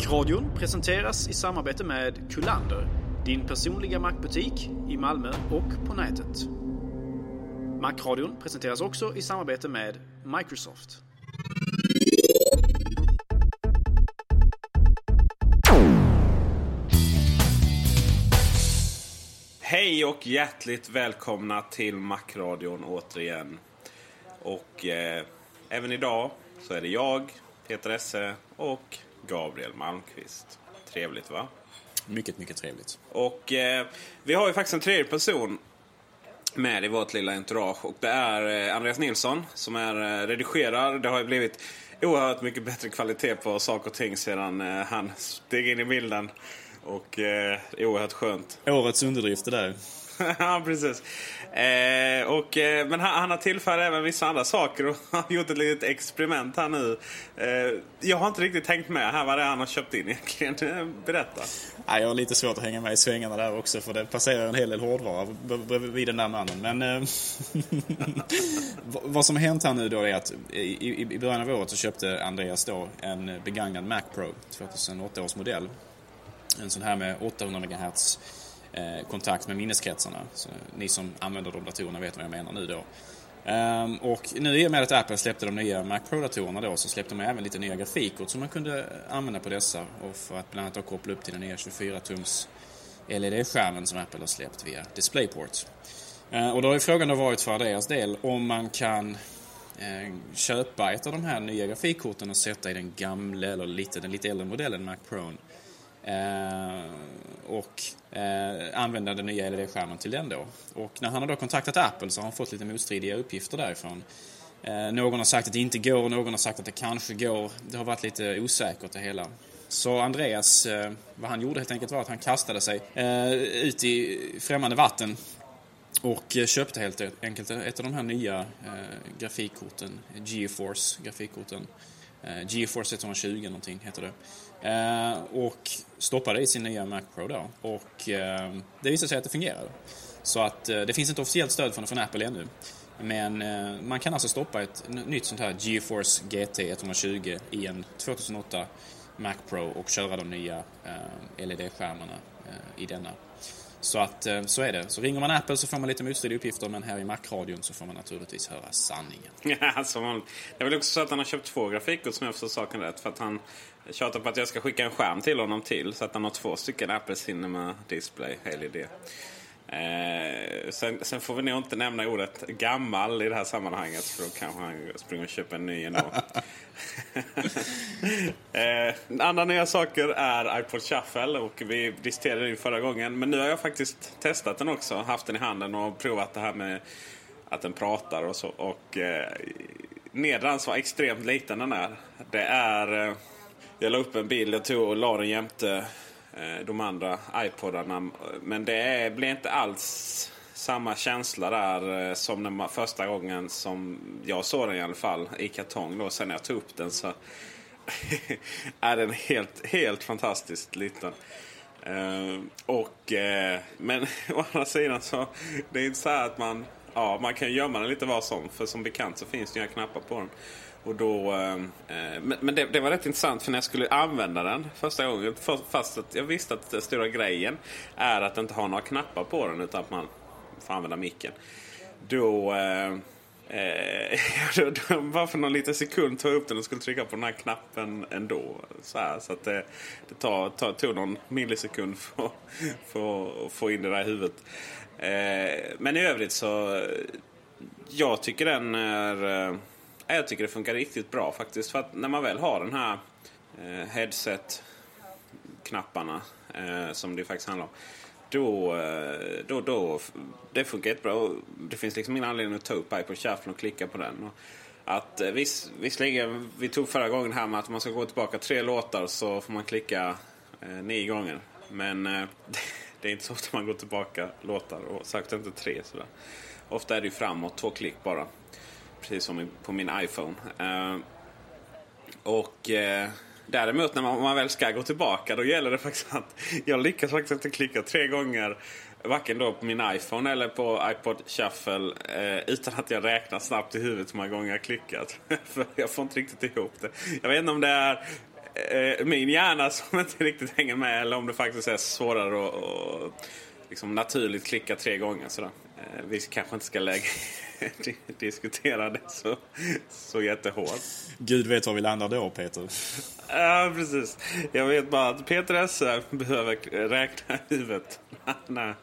Macradion presenteras i samarbete med Kullander, din personliga Macbutik i Malmö och på nätet. Macradion presenteras också i samarbete med Microsoft. Hej och hjärtligt välkomna till Macradion återigen. Och eh, även idag så är det jag, Peter Esse och Gabriel Malmqvist. Trevligt va? Mycket, mycket trevligt. Och eh, vi har ju faktiskt en tredje person med i vårt lilla entourage. Och det är eh, Andreas Nilsson som är eh, redigerar. Det har ju blivit oerhört mycket bättre kvalitet på saker och ting sedan eh, han steg in i bilden. Och eh, oerhört skönt. Årets underdrift det där. ja, precis. Eh, och, eh, men han, han har tillfört även vissa andra saker och har gjort ett litet experiment här nu. Eh, jag har inte riktigt tänkt med här vad det är han har köpt in egentligen. Berätta. Ja, jag har lite svårt att hänga med i svängarna där också för det passerar en hel del hårdvara bredvid den där mannen. Men eh, vad som har hänt här nu då är att i, i början av året så köpte Andreas då en begagnad Mac Pro 2008 års modell. En sån här med 800 MHz Eh, kontakt med minneskretsarna. Så ni som använder de datorerna vet vad jag menar nu då. Um, och nu i och med att Apple släppte de nya Mac Pro-datorerna då så släppte de även lite nya grafikkort som man kunde använda på dessa och för att bland annat koppla upp till den nya 24-tums LED-skärmen som Apple har släppt via DisplayPort. Uh, och då har ju frågan då varit för deras del om man kan uh, köpa ett av de här nya grafikkorten och sätta i den gamla eller lite, den lite äldre modellen Mac Pro Eh, och eh, använda den nya LED-skärmen till den då. Och när han har då kontaktat Apple så har han fått lite motstridiga uppgifter därifrån. Eh, någon har sagt att det inte går, någon har sagt att det kanske går. Det har varit lite osäkert det hela. Så Andreas, eh, vad han gjorde helt enkelt var att han kastade sig eh, ut i främmande vatten och köpte helt enkelt ett av de här nya grafikkorten, GeForce grafikkorten. Eh, GeForce 120 någonting heter det. Eh, och stoppade i sin nya Mac Pro då. Och eh, det visade sig att det fungerade. Så att eh, det finns inte officiellt stöd från, från Apple ännu. Men eh, man kan alltså stoppa ett nytt sånt här GeForce GT 120 i en 2008 Mac Pro och köra de nya eh, LED-skärmarna eh, i denna. Så att eh, så är det. Så ringer man Apple så får man lite motstridiga uppgifter men här i Mac-radion så får man naturligtvis höra sanningen. Ja, alltså man, det är väl också så att han har köpt två grafikkort som jag förstår saken rätt. För att han tjatar på att jag ska skicka en skärm till honom till. Så att han har två stycken Apple Cinema Display, hel idé. Eh, sen, sen, får vi nog inte nämna ordet gammal i det här sammanhanget. För då kanske han springer och köper en ny ändå. eh, andra nya saker är iPod Shuffle. Och vi diskuterade det förra gången. Men nu har jag faktiskt testat den också. Haft den i handen och provat det här med att den pratar och så. Och eh, nedre var extremt liten den är. Det är... Eh, jag la upp en bild jag tog och la den jämte Eh, de andra iPodarna. Men det blir inte alls samma känsla där eh, som när man, första gången som jag såg den i alla fall i kartong. Då. Sen när jag tog upp den så är den helt, helt fantastiskt liten. Uh, och, uh, men å andra sidan så det är inte så att man, ja, man kan gömma den lite var som. För som bekant så finns det inga knappar på den. Och då, ehm, eh, men det, det, var rätt intressant för när jag skulle använda den första gången. Fast att jag visste att den stora grejen är att inte ha några knappar på den utan att man får använda micken. Då ehm, Eh, bara för någon liten sekund tog jag upp den och skulle trycka på den här knappen ändå. Så, här, så att det, det tar, tar, tog någon millisekund för, för att få in det där i huvudet. Eh, men i övrigt så... Jag tycker den är... Eh, jag tycker det funkar riktigt bra faktiskt. För att när man väl har den här eh, headset-knapparna eh, som det faktiskt handlar om då, eh, då, då, det funkar jättebra. Det finns liksom ingen anledning att ta upp iPod Shuffle och klicka på den. Och att, eh, viss, visserligen, vi tog förra gången här med att man ska gå tillbaka tre låtar så får man klicka eh, nio gånger. Men eh, det är inte så ofta man går tillbaka låtar och särskilt inte tre. Sådär. Ofta är det ju framåt, två klick bara. Precis som på min iPhone. Eh, och eh, Däremot när man, man, väl ska gå tillbaka då gäller det faktiskt att jag lyckas faktiskt inte klicka tre gånger varken då på min iPhone eller på iPod Shuffle eh, utan att jag räknar snabbt i huvudet hur många gånger jag klickat. För jag får inte riktigt ihop det. Jag vet inte om det är eh, min hjärna som inte riktigt hänger med eller om det faktiskt är svårare att, att liksom naturligt klicka tre gånger. Sådär. Eh, vi kanske inte ska lägga diskutera det så, så jättehårt. Gud vet var vi landar då, Peter. Ja, precis. Jag vet bara att Peter Esse behöver räkna huvudet när,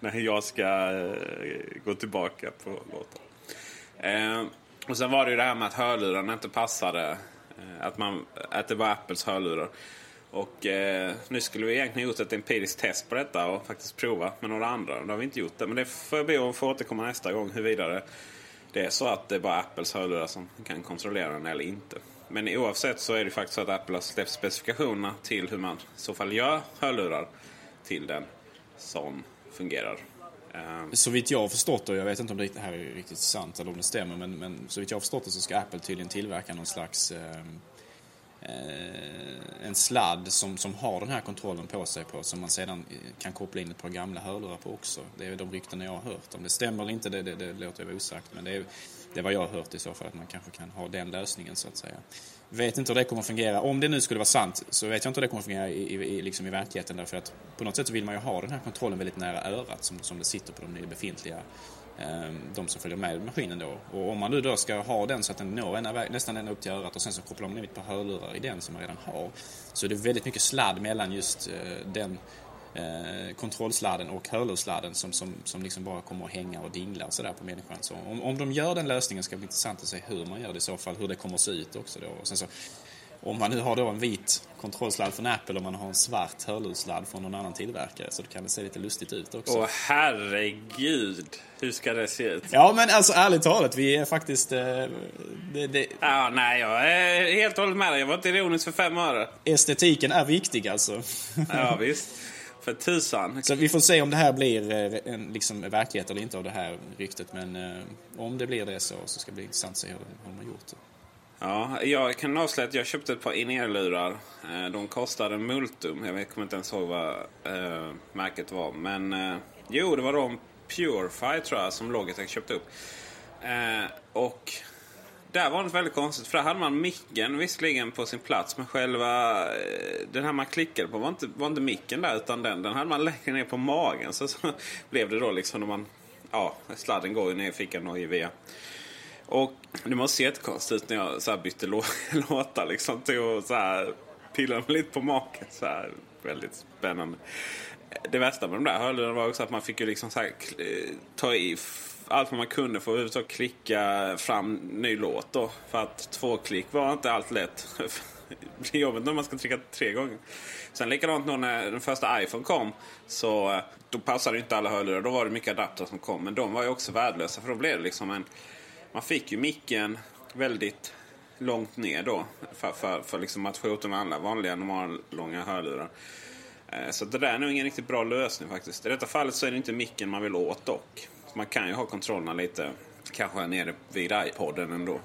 när jag ska eh, gå tillbaka på låten. Eh, och sen var det ju det här med att hörlurarna inte passade. Att, man, att det var Apples hörlurar. Och eh, nu skulle vi egentligen gjort ett empiriskt test på detta och faktiskt prova med några andra. Det har vi inte gjort det. Men det får jag be att återkomma nästa gång hur vidare det är så att det är bara Apples hörlurar som kan kontrollera den eller inte. Men oavsett så är det faktiskt så att Apple har släppt specifikationerna till hur man i så fall gör hörlurar till den som fungerar. Ehm. Så vitt jag har förstått och jag vet inte om det här är riktigt sant eller om det stämmer men, men så vitt jag har förstått det så ska Apple tydligen tillverka någon slags Eh, Eh, en sladd som, som har den här kontrollen på sig på som man sedan eh, kan koppla in ett par gamla hörlurar på också. Det är de rykten jag har hört. Om det stämmer eller inte det, det, det låter jag vara osagt men det är, det är vad jag har hört i så fall att man kanske kan ha den lösningen så att säga. Vet inte hur det kommer att fungera. Om det nu skulle vara sant så vet jag inte hur det kommer att fungera i, i, i, liksom i verkligheten därför att på något sätt så vill man ju ha den här kontrollen väldigt nära örat som, som det sitter på de befintliga Ehm, de som följer med maskinen då. Och om man nu då ska ha den så att den når ena, nästan ända upp till örat och sen så kopplar man in ett par hörlurar i den som man redan har. Så det är väldigt mycket sladd mellan just eh, den eh, kontrollsladden och hörlurssladden som, som, som liksom bara kommer att hänga och dingla och sådär på människan. Så om, om de gör den lösningen ska det bli intressant att se hur man gör det i så fall, hur det kommer att se ut också då. Och sen så om man nu har då en vit kontrollsladd från Apple och man har en svart hörlurssladd från någon annan tillverkare så kan det se lite lustigt ut också. Åh herregud! Hur ska det se ut? Ja men alltså ärligt talat, vi är faktiskt... Eh, det, det... Ja, nej, jag är helt och hållet med dig. Jag var inte ironisk för fem öre. Estetiken är viktig alltså. ja visst. För tusan. Så vi får se om det här blir eh, en liksom, verklighet eller inte av det här ryktet. Men eh, om det blir det så, så ska det bli intressant att se hur, hur de har gjort det. Ja, jag kan avslöja att jag köpte ett par in-ear-lurar. Eh, de kostade multum. Jag kommer inte ens ihåg vad äh, märket var. Men äh, jo, det var de Purify tror jag som Logitech köpte upp. Äh, och där var det väldigt konstigt. För där hade man micken visserligen på sin plats. Men själva den här man klickade på var inte, var inte micken där. Utan den, den hade man längre ner på magen. Så, så blev det då liksom när man... Ja, sladden går ju ner i fickan och via och det måste se jättekonstigt ut när jag så här bytte lå låtar. Liksom, till att så här pilla mig lite på maken. Så här, väldigt spännande. Det värsta med de där hörlurarna var också att man fick ju liksom så här, ta i allt vad man kunde för att överhuvudtaget klicka fram ny låt. Då. För att två klick var inte allt lätt. det blir jobbigt när man ska trycka tre gånger. Sen likadant då när den första iPhone kom. Så eh, då passade inte alla hörlurar. Då var det mycket adapter som kom. Men de var ju också värdelösa. För då blev det liksom en man fick ju micken väldigt långt ner då. För, för, för liksom att få ut de alla vanliga normala långa hörlurar. Eh, så det där är nog ingen riktigt bra lösning faktiskt. I detta fallet så är det inte micken man vill åt dock. Så man kan ju ha kontrollerna lite kanske nere vid iPoden ändå.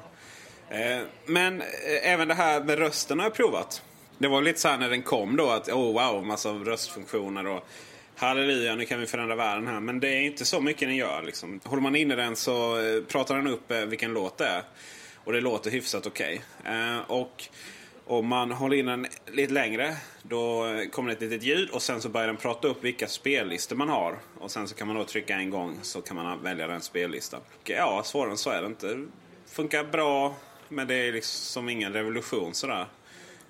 Eh, men eh, även det här med rösten har jag provat. Det var lite så här när den kom då att oh wow, massa röstfunktioner och halleluja nu kan vi förändra världen här. Men det är inte så mycket den gör. Liksom. Håller man inne den så eh, pratar den upp eh, vilken låt det är. Och det låter hyfsat okej. Okay. Och om man håller in den lite längre då kommer det ett litet ljud och sen så börjar den prata upp vilka spellistor man har. Och sen så kan man då trycka en gång så kan man välja den spellistan. Och ja, svårare än så är det inte. Funkar bra men det är liksom ingen revolution sådär.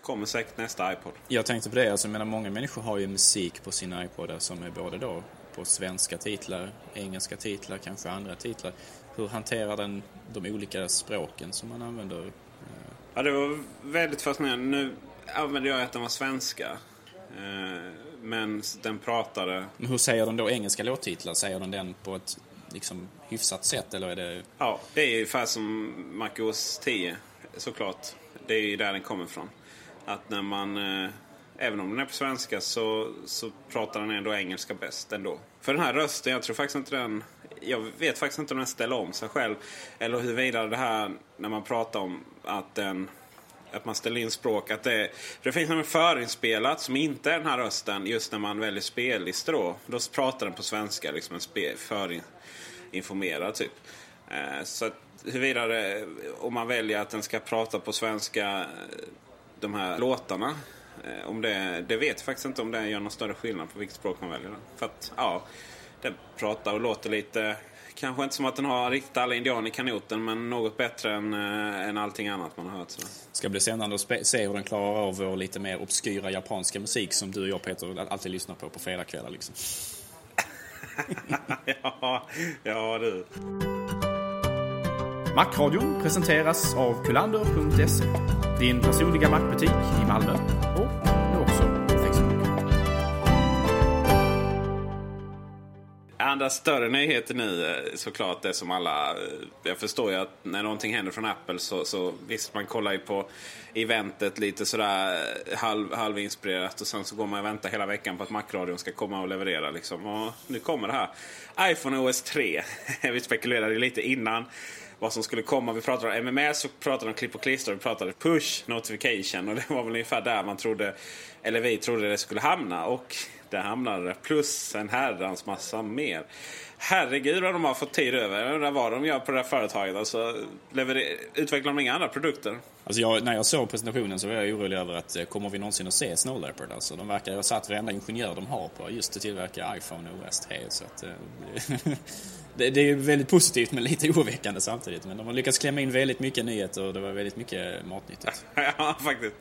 Kommer säkert nästa iPod. Jag tänkte på det, alltså, jag menar, många människor har ju musik på sina iPodar som är både då på svenska titlar, engelska titlar, kanske andra titlar. Hur hanterar den de olika språken som man använder Ja, det var väldigt fascinerande. Nu använde jag att den var svenska. Eh, men den pratade... Men hur säger den då engelska låttitlar? Säger den den på ett liksom, hyfsat sätt eller är det... Ja, det är ungefär som MacOS 10 såklart. Det är ju där den kommer ifrån. Att när man... Eh, även om den är på svenska så, så pratar den ändå engelska bäst ändå. För den här rösten, jag tror faktiskt inte den jag vet faktiskt inte om den ställer om sig själv. Eller huruvida det här när man pratar om att den att man ställer in språk. Att det, för det finns något förinspelat som inte är den här rösten just när man väljer spellistor. Då, då pratar den på svenska, liksom en spe, förinformerad typ. Eh, så att huruvida det, om man väljer att den ska prata på svenska, de här låtarna. Eh, om det, det vet jag faktiskt inte om det gör någon större skillnad på vilket språk man väljer. För att, ja, den pratar och låter lite... Kanske inte som att den har riktigt alla indianer i kanoten men något bättre än, äh, än allting annat man har hört. Så. ska bli spännande att se hur den klarar av vår lite mer obskyra japanska musik som du och jag Peter alltid lyssnar på på fredagskvällar liksom. ja, ja du. Macradion presenteras av kulander.se. Din personliga mackbutik i Malmö och också Facebook. andra större nyheter nu eh, såklart det som alla... Eh, jag förstår ju att när någonting händer från Apple så, så visst man kollar ju på eventet lite sådär eh, halv, halvinspirerat och sen så går man och väntar hela veckan på att Macradion ska komma och leverera liksom. Och nu kommer det här. iPhone OS 3. Vi spekulerade lite innan vad som skulle komma. Vi pratade om MMS, och pratade om klipp och klister, vi pratade push notification och det var väl ungefär där man trodde, eller vi trodde det skulle hamna. Och där hamnade det. Plus en herrans massa mer. Herregud vad de har fått tid över. Jag undrar vad de gör på det här företaget. Alltså, utvecklar de inga andra produkter? Alltså jag, när jag såg presentationen så var jag orolig över att eh, kommer vi någonsin att se Snow Leopard? Alltså, de verkar ha satt varenda ingenjör de har på just att tillverka iPhone och OS 3. Så att, eh, det, det är väldigt positivt men lite oroväckande samtidigt. Men de har lyckats klämma in väldigt mycket nyheter och det var väldigt mycket matnyttigt. ja, faktiskt.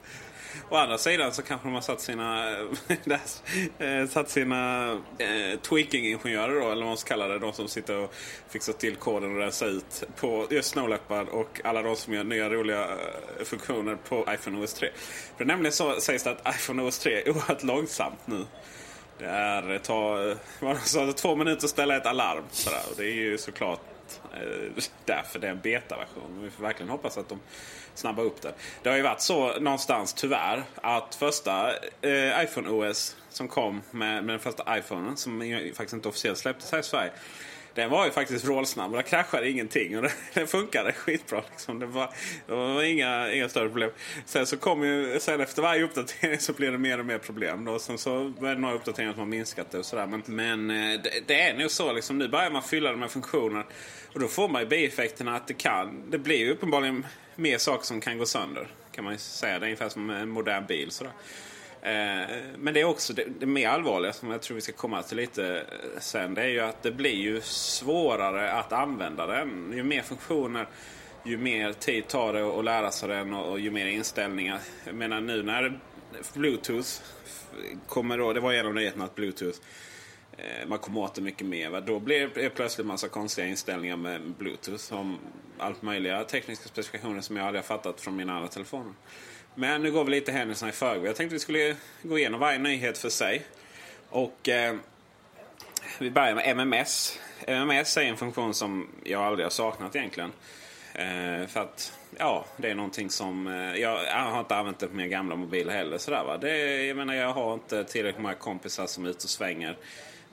Å andra sidan så kanske de har satt sina, eh, satt sina eh, tweaking-ingenjörer då, eller vad man ska kalla det. De som sitter och fixar till koden och rensar ut på just Snow Leopard och alla de som gör nya roliga eh, funktioner på iPhone OS 3. För nämligen så sägs det att iPhone OS 3 är oerhört långsamt nu. Det är eh, ta, alltså, två minuter att ställa ett alarm. Sådär. Och det är ju såklart eh, därför det är en betaversion. Vi får verkligen hoppas att de snabbar upp det. Det har ju varit så någonstans tyvärr att första eh, iPhone OS som kom med, med den första iPhonen som faktiskt inte officiellt släpptes här i Sverige. Den var ju faktiskt vrålsnabb och där kraschade ingenting. Och den funkade skitbra. Liksom. Det, var, det var inga, inga större problem. Sen så kom ju, sen efter varje uppdatering så blev det mer och mer problem. Då. Sen så var det några uppdateringar som har minskat det och sådär. Men, men eh, det, det, är nog så liksom. Nu börjar man fylla det med funktioner. Och då får man ju bieffekterna att det kan. Det blir ju uppenbarligen mer saker som kan gå sönder. Kan man ju säga. Det är ungefär som en modern bil. Sådär. Eh, men det är också det, det mer allvarliga som jag tror vi ska komma till lite eh, sen. Det är ju att det blir ju svårare att använda den. Ju mer funktioner, ju mer tid tar det att lära sig den och, och ju mer inställningar. Jag menar nu när Bluetooth kommer då, det var en av nyheterna att Bluetooth eh, man kommer åt det mycket mer. Va? Då blir det plötsligt massa konstiga inställningar med Bluetooth. Som allt möjliga tekniska specifikationer som jag aldrig har fattat från mina andra telefoner. Men nu går vi lite händelserna i förväg. Jag tänkte vi skulle gå igenom varje nyhet för sig. Och eh, vi börjar med MMS. MMS är en funktion som jag aldrig har saknat egentligen. Eh, för att ja, det är någonting som... Eh, jag, jag, har inte använt det på mina gamla mobiler heller. Sådär, va? Det, jag menar, jag har inte tillräckligt många kompisar som är ute och svänger.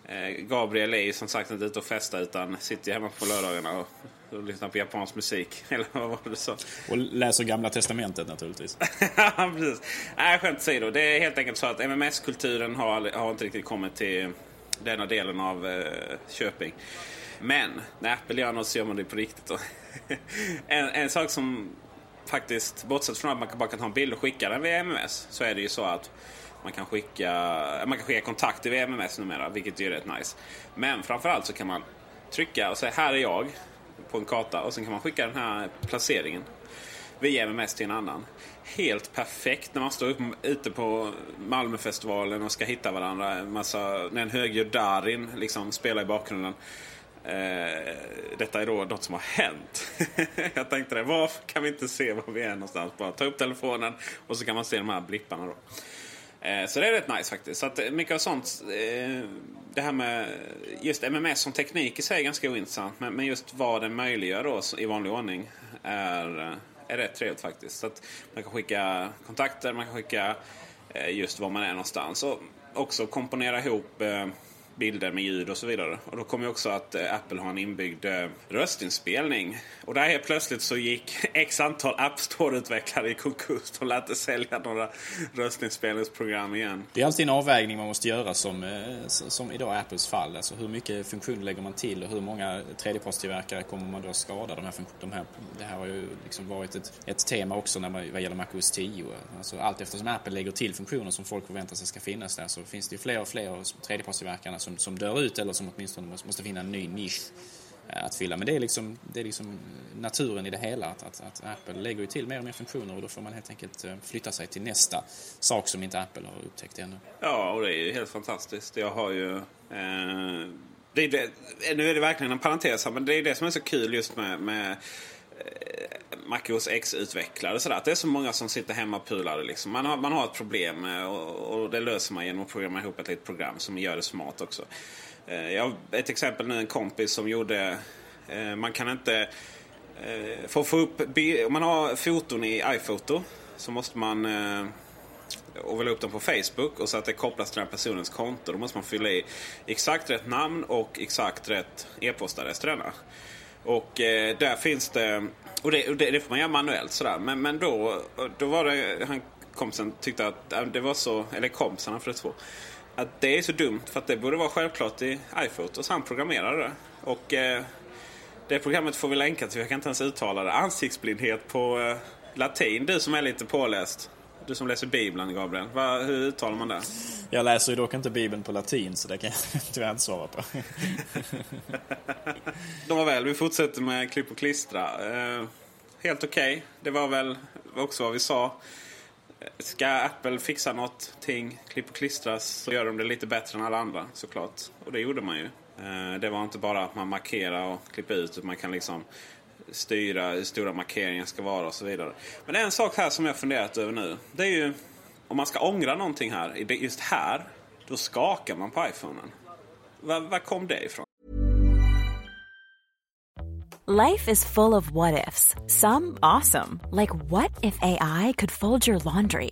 Eh, Gabriel är ju som sagt inte ute och festar utan sitter hemma på lördagarna och, och lyssnar på japansk musik. Eller vad var det så? Och läser Gamla Testamentet naturligtvis. ja, precis. Nej, skämt åsido. Det är helt enkelt så att MMS-kulturen har, har inte riktigt kommit till denna delen av eh, Köping. Men när Apple gör något så gör man det på riktigt. en, en sak som faktiskt, bortsett från att man bara kan ta en bild och skicka den via MMS, så är det ju så att man kan skicka, man kan skicka kontakter via MMS numera, vilket är rätt nice. Men framförallt så kan man trycka och säga här är jag på en karta och sen kan man skicka den här placeringen via MMS till en annan. Helt perfekt när man står upp, ute på Malmöfestivalen och ska hitta varandra. Massa, när en högljudd Darin liksom spelar i bakgrunden. Eh, detta är då något som har hänt. jag tänkte det, varför kan vi inte se var vi är någonstans? Bara ta upp telefonen och så kan man se de här blipparna då. Eh, så det är rätt nice faktiskt. Så att eh, mycket av sånt, eh, det här med just MMS som teknik i sig är ganska ointressant. Men, just vad den möjliggör då i vanlig ordning är, är rätt trevligt faktiskt. Så att man kan skicka kontakter, man kan skicka just var man är någonstans. Och också komponera ihop bilder med ljud och så vidare. Och då kom ju också att eh, Apple har en inbyggd eh, röstinspelning. Och där helt plötsligt så gick x antal App Store-utvecklare i konkurs. De lät sälja några röstinspelningsprogram igen. Det är alltid en avvägning man måste göra som, eh, som idag Apples fall. Alltså hur mycket funktion lägger man till och hur många tredjepartstillverkare kommer man då skada? De här, de här, det här har ju liksom varit ett, ett tema också när man, vad gäller MacOS 10. Alltså allt eftersom Apple lägger till funktioner som folk förväntar sig ska finnas där så finns det ju fler och fler tredjepartstillverkarna som, som dör ut eller som åtminstone måste, måste finna en ny nisch eh, att fylla. Men det är liksom, det är liksom naturen i det hela. Att, att, att, Apple lägger ju till mer och mer funktioner och då får man helt enkelt eh, flytta sig till nästa sak som inte Apple har upptäckt ännu. Ja, och det är ju helt fantastiskt. Jag har ju... Eh, det är det, nu är det verkligen en parentes här, men det är det som är så kul just med, med eh, MacOS X-utvecklare. Sådär. Att det är så många som sitter hemma och pular. Liksom. Man, har, man har ett problem eh, och, och, det löser man genom att programmera ihop ett litet program som gör det smart också. Eh, jag har ett exempel nu, en kompis som gjorde... Eh, man kan inte... Eh, för att få upp... Om man har foton i iPhoto så måste man eh, och vill upp dem på Facebook och så att det kopplas till den här personens konto. Då måste man fylla i exakt rätt namn och exakt rätt e-postadress till denna. Och eh, där finns det och det, det, det, får man göra manuellt sådär. Men, men då, då var det, han kompisen tyckte att äh, det var så, eller kompisarna för det två. Att det är så dumt för att det borde vara självklart i iPhoto. Så han programmerade det. Och eh, det programmet får vi länka till, jag kan inte ens uttala det. Ansiktsblindhet på eh, latin. Du som är lite påläst. Du som läser Bibeln, Gabriel. Va, hur uttalar man det? Jag läser ju dock inte Bibeln på latin, så det kan jag tyvärr inte svara på. Nåväl, vi fortsätter med klipp och klistra. Eh, helt okej. Okay. Det var väl också vad vi sa. Ska Apple fixa någonting, klipp och klistras, så gör de det lite bättre än alla andra såklart. Och det gjorde man ju. Eh, det var inte bara att man markerar och klipper ut, utan man kan liksom styra hur stora markeringar ska vara och så vidare. Men det är en sak här som jag funderat över nu. Det är ju om man ska ångra någonting här, just här, då skakar man på iPhonen. Var, var kom det ifrån? Life is full of what ifs. Some awesome. Like what if AI could fold your laundry?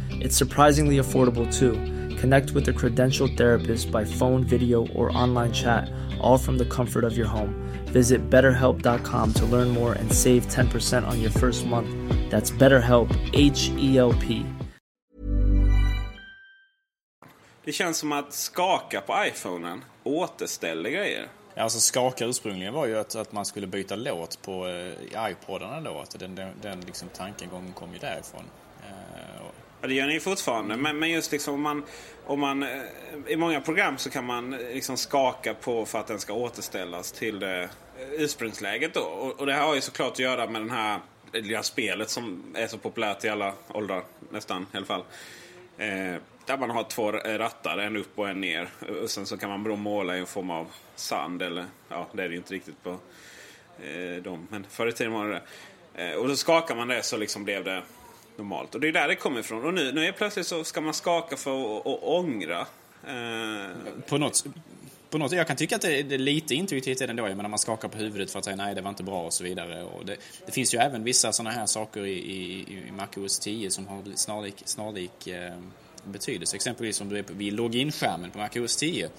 It's surprisingly affordable too. Connect with a credentialed therapist by phone, video, or online chat, all from the comfort of your home. Visit betterhelp.com to learn more and save 10% on your first month. That's BetterHelp, H E L P. Det känns som att skaka på iPhonen återställer grejer. Ja, alltså skaka ursprungligen var ju att, att man skulle byta låt på eh, iPodarna då. Att den den, den liksom tankegången kom ju därifrån. Ja, det gör ni ju fortfarande. Men, men just liksom om man, om man... Eh, I många program så kan man eh, liksom skaka på för att den ska återställas till det eh, ursprungsläget då. Och, och det här har ju såklart att göra med den här lilla spelet som är så populärt i alla åldrar, nästan i alla fall. Eh, där man har två rattar, en upp och en ner. Och sen så kan man då måla i en form av sand eller... Ja, det är det ju inte riktigt på eh, dem. Men förr i tiden var det det. Eh, och då skakar man det så liksom blev det normalt. Och det är där det kommer ifrån. Och nu, nu är plötsligt så ska man skaka för att, att ångra. Eh, på något, på något, jag kan tycka att det, är- det är lite intuitivt ändå. Jag menar, man skakar på huvudet för att säga nej, det var inte bra och så vidare. Och det, det finns ju även vissa sådana här saker i, i, i MacOS 10 som har snarlik, snarlik eh, betydelse. Exempelvis om du är på, vid login-skärmen på MacOS 10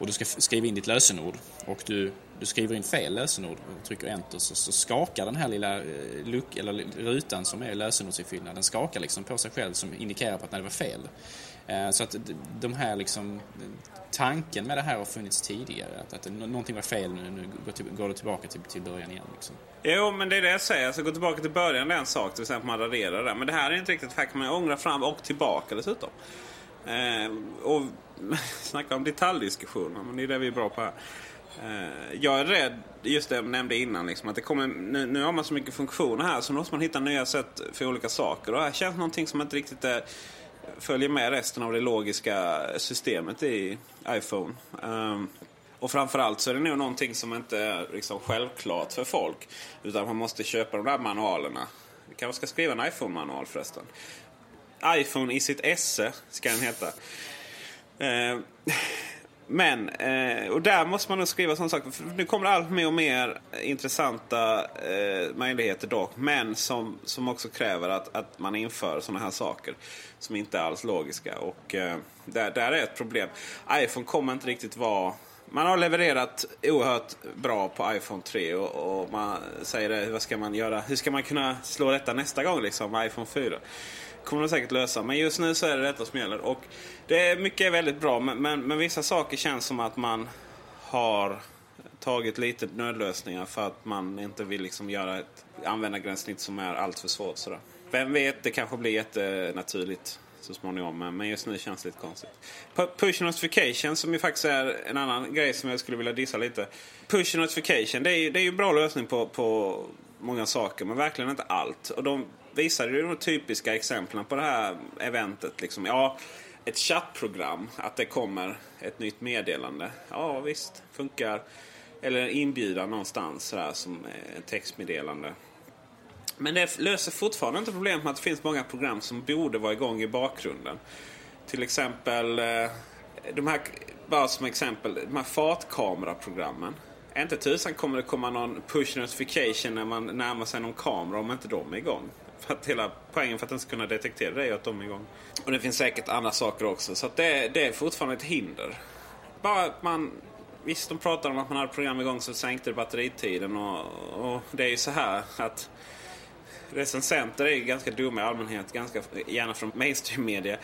och du ska skriva in ditt lösenord och du, du skriver in fel lösenord och trycker enter så, så skakar den här lilla eh, luck, eller rutan som är lösenordsinfyllnad, den skakar liksom på sig själv som indikerar på att det var fel. Eh, så att de här liksom, eh, tanken med det här har funnits tidigare. Att, att någonting var fel nu, nu går, till, går det tillbaka till, till början igen. Liksom. Jo, men det är det jag säger. Alltså, gå tillbaka till början det är en sak. Till exempel man raderar det. Men det här är inte riktigt. Här kan man ångra fram och tillbaka dessutom. Eh, och snacka om detaljdiskussioner. Men det är det vi är bra på här. Eh, jag är rädd, just det jag nämnde innan, liksom, att det kommer, nu, nu har man så mycket funktioner här så nu måste man hitta nya sätt för olika saker. Och här känns någonting som inte riktigt är, följer med resten av det logiska systemet i iPhone. Um, och framförallt så är det nog någonting som inte är liksom självklart för folk. Utan man måste köpa de där manualerna. Vi kanske ska skriva en iPhone-manual förresten. iPhone i sitt esse ska den heta. Eh, men, eh, och där måste man nog skriva sådana saker. För nu kommer det allt mer och mer intressanta eh, möjligheter dock. Men som, som också kräver att, att man inför sådana här saker. Som inte är alls logiska. Och där, där är ett problem. iPhone kommer inte riktigt vara... Man har levererat oerhört bra på iPhone 3 och, och man säger det, vad ska man göra? Hur ska man kunna slå detta nästa gång liksom med iPhone 4? Kommer de säkert lösa. Men just nu så är det detta som gäller. Och det är mycket är väldigt bra men, men, men vissa saker känns som att man har tagit lite nödlösningar för att man inte vill liksom göra ett användargränssnitt som är allt för svårt. Sådär. Vem vet, det kanske blir jättenaturligt så småningom. Men just nu känns det lite konstigt. Push notification som ju faktiskt är en annan grej som jag skulle vilja dissa lite. Push notification det är ju, det är ju en bra lösning på, på många saker men verkligen inte allt. Och de visade ju de typiska exemplen på det här eventet. Liksom, ja, ett chattprogram, att det kommer ett nytt meddelande. Ja visst, funkar. Eller en inbjudan någonstans sådär, som eh, ett textmeddelande. Men det löser fortfarande inte problemet med att det finns många program som borde vara igång i bakgrunden. Till exempel, eh, de här, bara som exempel, de här fartkameraprogrammen. Inte tusan kommer det komma någon push notification när man närmar sig någon kamera om inte de är igång. För att hela poängen för att den ska kunna detektera det är att de är igång. Och det finns säkert andra saker också. Så att det, det är fortfarande ett hinder. Bara att man... Visst, de pratar om att man hade program igång så sänkte det batteritiden och, och det är ju så här att recensenter är ju ganska dumma i allmänhet, ganska gärna från mainstream media.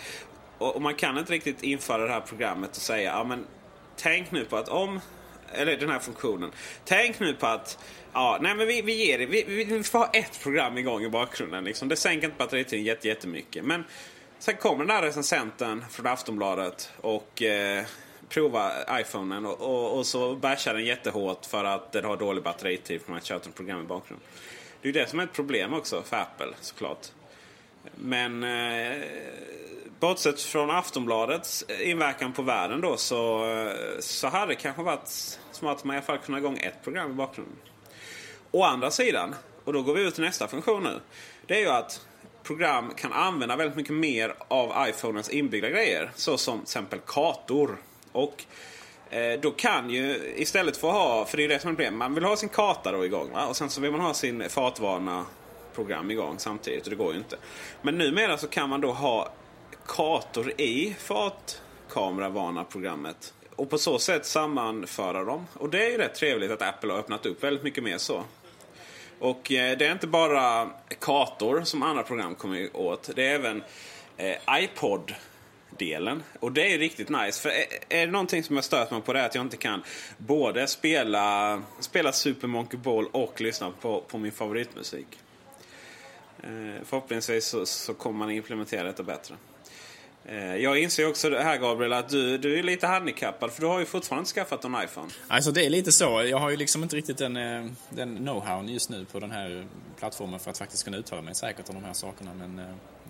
Och, och man kan inte riktigt införa det här programmet och säga ja men tänk nu på att om eller den här funktionen. Tänk nu på att ja, nej men vi, vi ger det. Vi, vi, vi får ha ett program igång i bakgrunden. Liksom. Det sänker inte batteritiden jätte, jättemycket. Men sen kommer den här recensenten från Aftonbladet och eh, provar iPhonen och, och, och så bashar den jättehårt för att den har dålig batteritid för man kör kört ett program i bakgrunden. Det är ju det som är ett problem också för Apple såklart. Men eh, bortsett från Aftonbladets eh, inverkan på världen då så, eh, så hade det kanske varit smart att man i alla fall kunde ha igång ett program i bakgrunden. Å andra sidan, och då går vi ut till nästa funktion nu. Det är ju att program kan använda väldigt mycket mer av iPhonens inbyggda grejer. Så som till exempel kartor. Och eh, då kan ju istället för att ha, för det är ju det som är problemet, man vill ha sin karta då igång. Va? Och sen så vill man ha sin fartvana program igång samtidigt och det går ju inte. Men numera så kan man då ha kartor i fartkameravarnarprogrammet. Och på så sätt sammanföra dem. Och det är ju rätt trevligt att Apple har öppnat upp väldigt mycket mer så. Och eh, det är inte bara kartor som andra program kommer åt. Det är även eh, iPod delen. Och det är ju riktigt nice. För är, är det någonting som jag stört mig på det är att jag inte kan både spela, spela Super Monkey Ball och lyssna på, på min favoritmusik. Eh, förhoppningsvis så, så kommer man implementera detta bättre. Eh, jag inser också det här Gabriel att du, du är lite handikappad för du har ju fortfarande inte skaffat en iPhone. Alltså det är lite så. Jag har ju liksom inte riktigt den, eh, den know-howen just nu på den här plattformen för att faktiskt kunna uttala mig säkert om de här sakerna. Men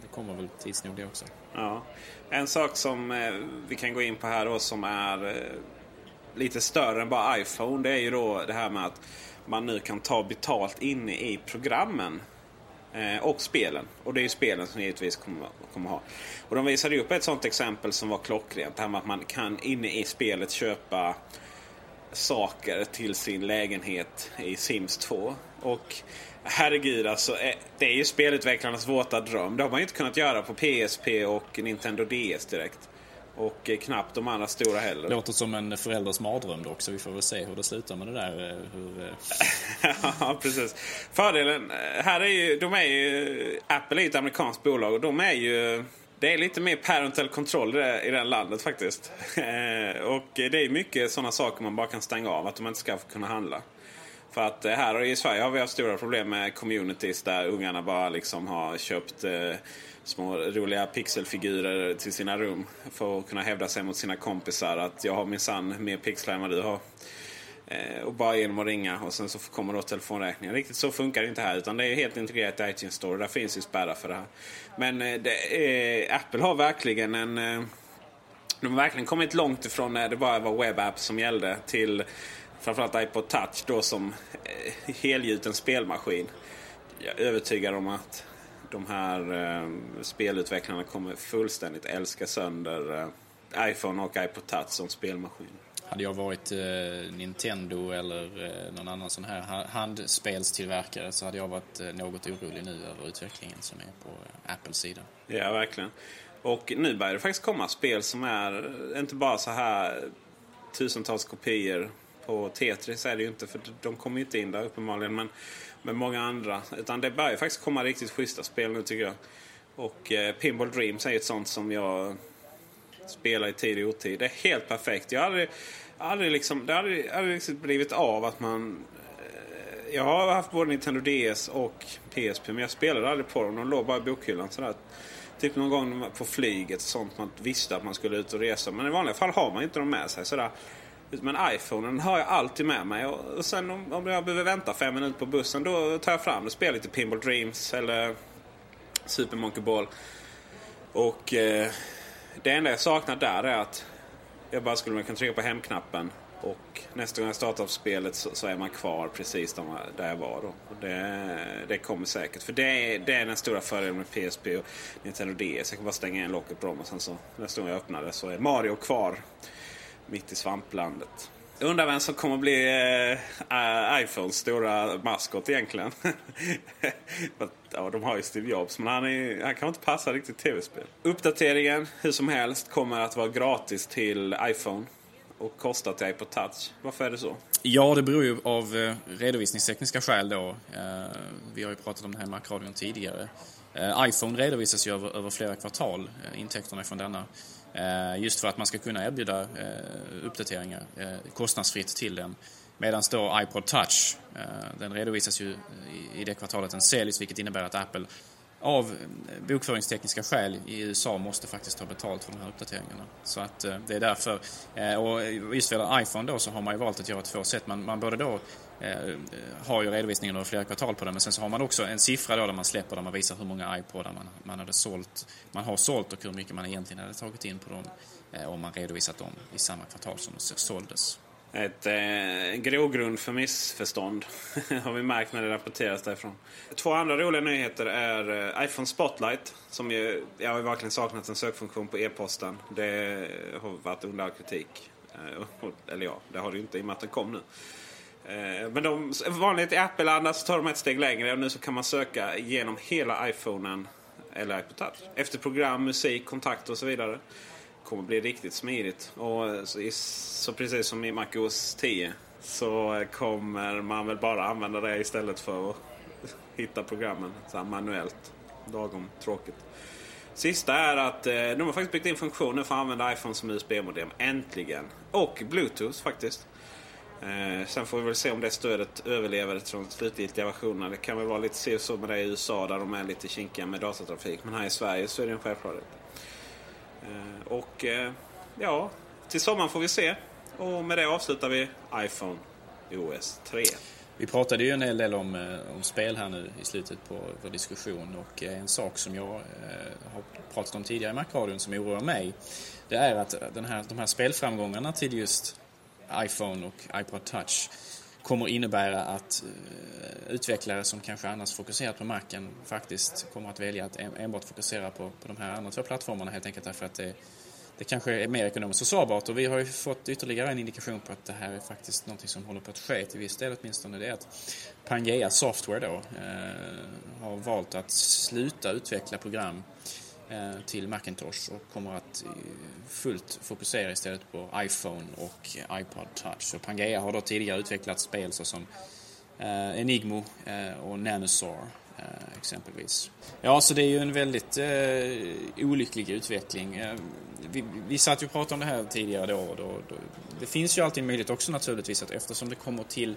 det kommer väl tids nog det också. Ja. En sak som vi kan gå in på här då som är lite större än bara iPhone. Det är ju då det här med att man nu kan ta betalt inne i programmen. Eh, och spelen. Och det är ju spelen som givetvis kommer, kommer ha. Och de visade upp ett sånt exempel som var klockrent. Det här med att man kan inne i spelet köpa saker till sin lägenhet i Sims 2. Och herregud alltså, eh, det är ju spelutvecklarnas våta dröm. Det har man ju inte kunnat göra på PSP och Nintendo DS direkt. Och knappt de andra stora heller. Låter som en förälders mardröm också. Vi får väl se hur det slutar med det där. Hur... ja, precis. Fördelen här är ju, de är ju, Apple är ju ett amerikanskt bolag och de är ju det är lite mer parental control i det, landet faktiskt. och det är mycket sådana saker man bara kan stänga av. Att de inte ska kunna handla. För att här i Sverige har vi haft stora problem med communities där ungarna bara liksom har köpt eh, små roliga pixelfigurer till sina rum. För att kunna hävda sig mot sina kompisar. Att jag har minsann mer pixlar än vad du har. Eh, och bara genom att ringa och sen så kommer då telefonräkningen. Riktigt så funkar det inte här utan det är helt integrerat i iTunes Store. Där finns ju spärrar för det här. Men eh, det, eh, Apple har verkligen en... Eh, de har verkligen kommit långt ifrån när det bara var webbapp som gällde till framförallt iPod Touch då som eh, helgjuten spelmaskin. Jag är övertygad om att de här eh, spelutvecklarna kommer fullständigt älska sönder eh, iPhone och iPod Touch som spelmaskin. Hade jag varit eh, Nintendo eller eh, någon annan sån här handspelstillverkare så hade jag varit eh, något orolig nu över utvecklingen som är på eh, Apples sida. Ja, verkligen. Och nu börjar det faktiskt komma spel som är inte bara så här tusentals kopior på Tetris är det ju inte för de kommer ju inte in där uppenbarligen. Men med många andra. Utan det börjar faktiskt komma riktigt schyssta spel nu tycker jag. Och eh, Pinball Dreams är ett sånt som jag spelar i tid och otid. Det är helt perfekt. Jag hade, aldrig, liksom, det har aldrig, aldrig liksom blivit av att man... Eh, jag har haft både Nintendo DS och PSP men jag spelade aldrig på dem. De låg bara i bokhyllan sådär. Typ någon gång på flyget sånt man visste att man skulle ut och resa. Men i vanliga fall har man inte dem med sig sådär. Men iPhonen har jag alltid med mig. Och sen om, om jag behöver vänta fem minuter på bussen då tar jag fram och Spelar lite Pinball Dreams eller Super Monkey Ball. Och eh, det enda jag saknar där är att jag bara skulle kunna trycka på hemknappen och nästa gång jag startar upp spelet så, så, är man kvar precis där jag var då. Och det, det kommer säkert. För det är, det är den stora fördelen med PSP och Nintendo DS. Jag kan bara stänga igen locket på dem och sen så nästa gång jag öppnar det så är Mario kvar mitt i svamplandet. Undrar vem som kommer bli äh, iPhones stora maskot egentligen. ja, de har ju Steve Jobs, men han, är, han kan inte passa riktigt tv-spel. Uppdateringen, hur som helst, kommer att vara gratis till iPhone. och kostar till iPod Touch. Varför är det så? Ja, det beror ju av eh, redovisningstekniska skäl då. Eh, vi har ju pratat om det här i Macradion tidigare. Eh, iPhone redovisas ju över, över flera kvartal, eh, intäkterna från denna. Eh, just för att man ska kunna erbjuda eh, uppdateringar eh, kostnadsfritt till den. Medan då iPod Touch, eh, den redovisas ju eh, i det kvartalet den säljs, vilket innebär att Apple av bokföringstekniska skäl i USA måste faktiskt ta betalt för de här uppdateringarna. Så att det är därför, och just vad gäller iPhone då så har man ju valt att göra två sätt. Man, man både då Eh, eh, har ju redovisningen över flera kvartal på den. Men sen så har man också en siffra då där man släpper där man visar hur många iPodar man, man, hade sålt, man har sålt och hur mycket man egentligen hade tagit in på dem eh, om man redovisat dem i samma kvartal som de såldes. Ett eh, grogrund för missförstånd har vi märkt när det rapporteras därifrån. Två andra roliga nyheter är eh, iPhone Spotlight. Som ju, jag har ju verkligen saknat en sökfunktion på e-posten. Det har varit under all kritik. Eh, eller ja, det har det ju inte i och med att den kom nu. Eh, men de, vanligt i Apple-anda så tar de ett steg längre och nu så kan man söka genom hela iPhonen eller iPod Touch. Efter program, musik, kontakter och så vidare. Det kommer bli riktigt smidigt. Och så, så precis som i MacOS 10 så kommer man väl bara använda det istället för att hitta programmen så manuellt. Lagom tråkigt. Sista är att eh, de har faktiskt byggt in funktioner för att använda iPhone som USB-modem. Äntligen! Och Bluetooth faktiskt. Eh, sen får vi väl se om det stödet överlever till de slutgiltiga versionerna. Det kan väl vara lite se så med det i USA där de är lite kinkiga med datatrafik. Men här i Sverige så är det en självklarhet. Eh, och eh, ja, till sommaren får vi se. Och med det avslutar vi iPhone OS 3. Vi pratade ju en hel del om, eh, om spel här nu i slutet på vår diskussion och eh, en sak som jag eh, har pratat om tidigare i Macradion som oroar mig det är att den här, de här spelframgångarna till just iPhone och iPod Touch kommer innebära att eh, utvecklare som kanske annars fokuserat på Macen faktiskt kommer att välja att enbart fokusera på, på de här andra två plattformarna helt enkelt därför att det, det kanske är mer ekonomiskt försvarbart och vi har ju fått ytterligare en indikation på att det här är faktiskt något som håller på att ske till viss del åtminstone. Det är att Pangea Software då eh, har valt att sluta utveckla program Eh, Eh, till Macintosh och kommer att eh, fullt fokusera istället på iPhone och iPod Touch. Och Pangea har då tidigare utvecklat spel såsom eh, Enigmo och Nanosaur exempelvis. Ja, så det är ju en väldigt eh, olycklig utveckling. vi, vi satt ju och pratade om det här tidigare då, då, då. Det finns ju alltid en möjlighet också naturligtvis att eftersom det kommer till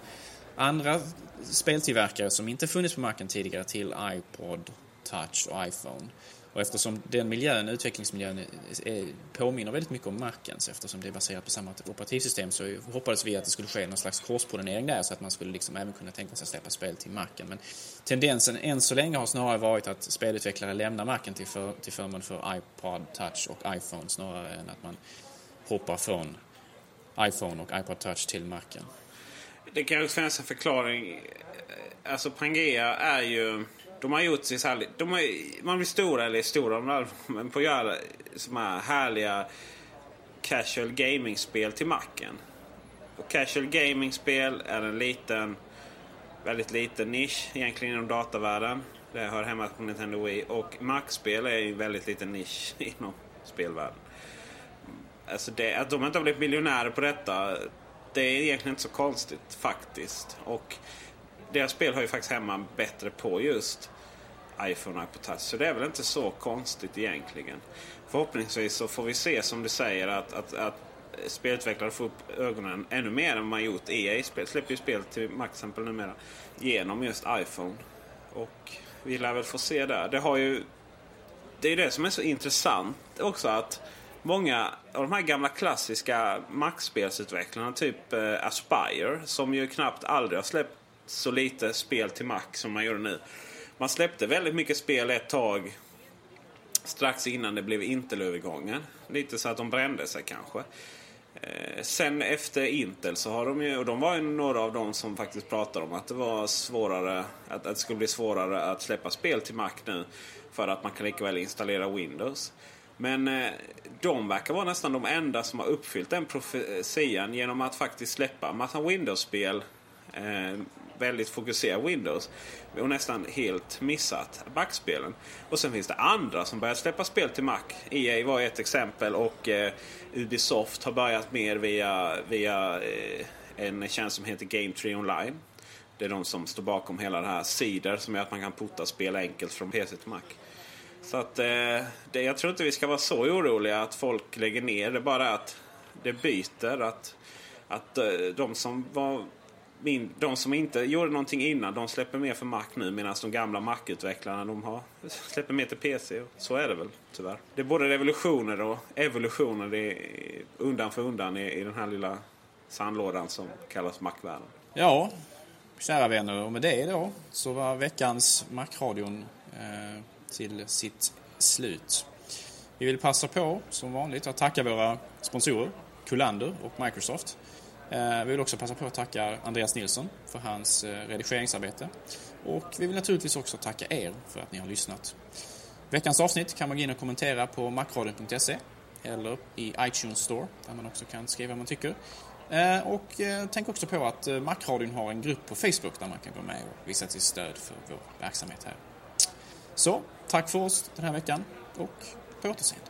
andra speltillverkare som inte funnits på marknaden tidigare till iPod, Touch och iPhone och eftersom den miljön, utvecklingsmiljön, är, påminner väldigt mycket om Macens eftersom det är baserat på samma typ operativsystem så hoppades vi att det skulle ske någon slags korspollinering där så att man skulle liksom även kunna tänka sig att släppa spel till Macen. Men tendensen än så länge har snarare varit att spelutvecklare lämnar Macen till, för, till förmån för iPod Touch och iPhone snarare än att man hoppar från iPhone och iPod Touch till Macen. Det kan ju finnas en förklaring. Alltså Pangea är ju de har gjort sig så här, de har, Man blir stora, eller stora, men på att göra såna här härliga casual gaming-spel till macken. Och casual gaming-spel är en liten, väldigt liten nisch egentligen inom datavärlden. Det hör hemma på Nintendo Wii. Och Mac-spel är en väldigt liten nisch inom spelvärlden. Alltså det, att de inte har blivit miljonärer på detta, det är egentligen inte så konstigt faktiskt. Och deras spel har ju faktiskt hemma bättre på just iPhone och iPod Touch. Så det är väl inte så konstigt egentligen. Förhoppningsvis så får vi se som du säger att, att, att spelutvecklare får upp ögonen ännu mer än man gjort. EA spel, släpper ju spel till Mac exempel numera genom just iPhone. Och vi lär väl få se där. Det har ju... Det är ju det som är så intressant också att många av de här gamla klassiska Mac-spelsutvecklarna, typ eh, Aspire, som ju knappt aldrig har släppt så lite spel till Mac som man gör nu. Man släppte väldigt mycket spel ett tag strax innan det blev Intel-övergången. Lite så att de brände sig kanske. Eh, sen efter Intel så har de ju, och de var ju några av de som faktiskt pratade om att det var svårare, att, att det skulle bli svårare att släppa spel till Mac nu. För att man kan lika väl installera Windows. Men eh, de verkar vara nästan de enda som har uppfyllt den profetian genom att faktiskt släppa massa Windows-spel eh, väldigt fokuserad Windows. Och nästan helt missat backspelen. Och sen finns det andra som börjat släppa spel till Mac. EA var ett exempel och eh, Ubisoft har börjat mer via, via eh, en tjänst som heter Game Tree Online. Det är de som står bakom hela det här Cider som gör att man kan putta spel enkelt från PC till Mac. Så att eh, det, jag tror inte vi ska vara så oroliga att folk lägger ner. Det är bara att det byter. Att, att eh, de som var min, de som inte gjorde någonting innan de släpper mer för Mac nu medan de gamla Mac-utvecklarna de har, släpper mer till PC. Så är det väl tyvärr. Det är både revolutioner och evolutioner i, undan för undan i, i den här lilla sandlådan som kallas Mac-världen. Ja, kära vänner, och med det då så var veckans Macradion eh, till sitt slut. Vi vill passa på, som vanligt, att tacka våra sponsorer, Kullander och Microsoft. Eh, vi vill också passa på att tacka Andreas Nilsson för hans eh, redigeringsarbete. Och vi vill naturligtvis också tacka er för att ni har lyssnat. Veckans avsnitt kan man gå in och kommentera på macradion.se eller i iTunes Store där man också kan skriva vad man tycker. Eh, och tänk också på att Macradion har en grupp på Facebook där man kan gå med och visa sitt stöd för vår verksamhet här. Så, tack för oss den här veckan och på återseende.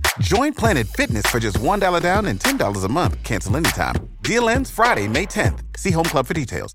Join Planet Fitness for just $1 down and $10 a month. Cancel anytime. Deal ends Friday, May 10th. See Home Club for details.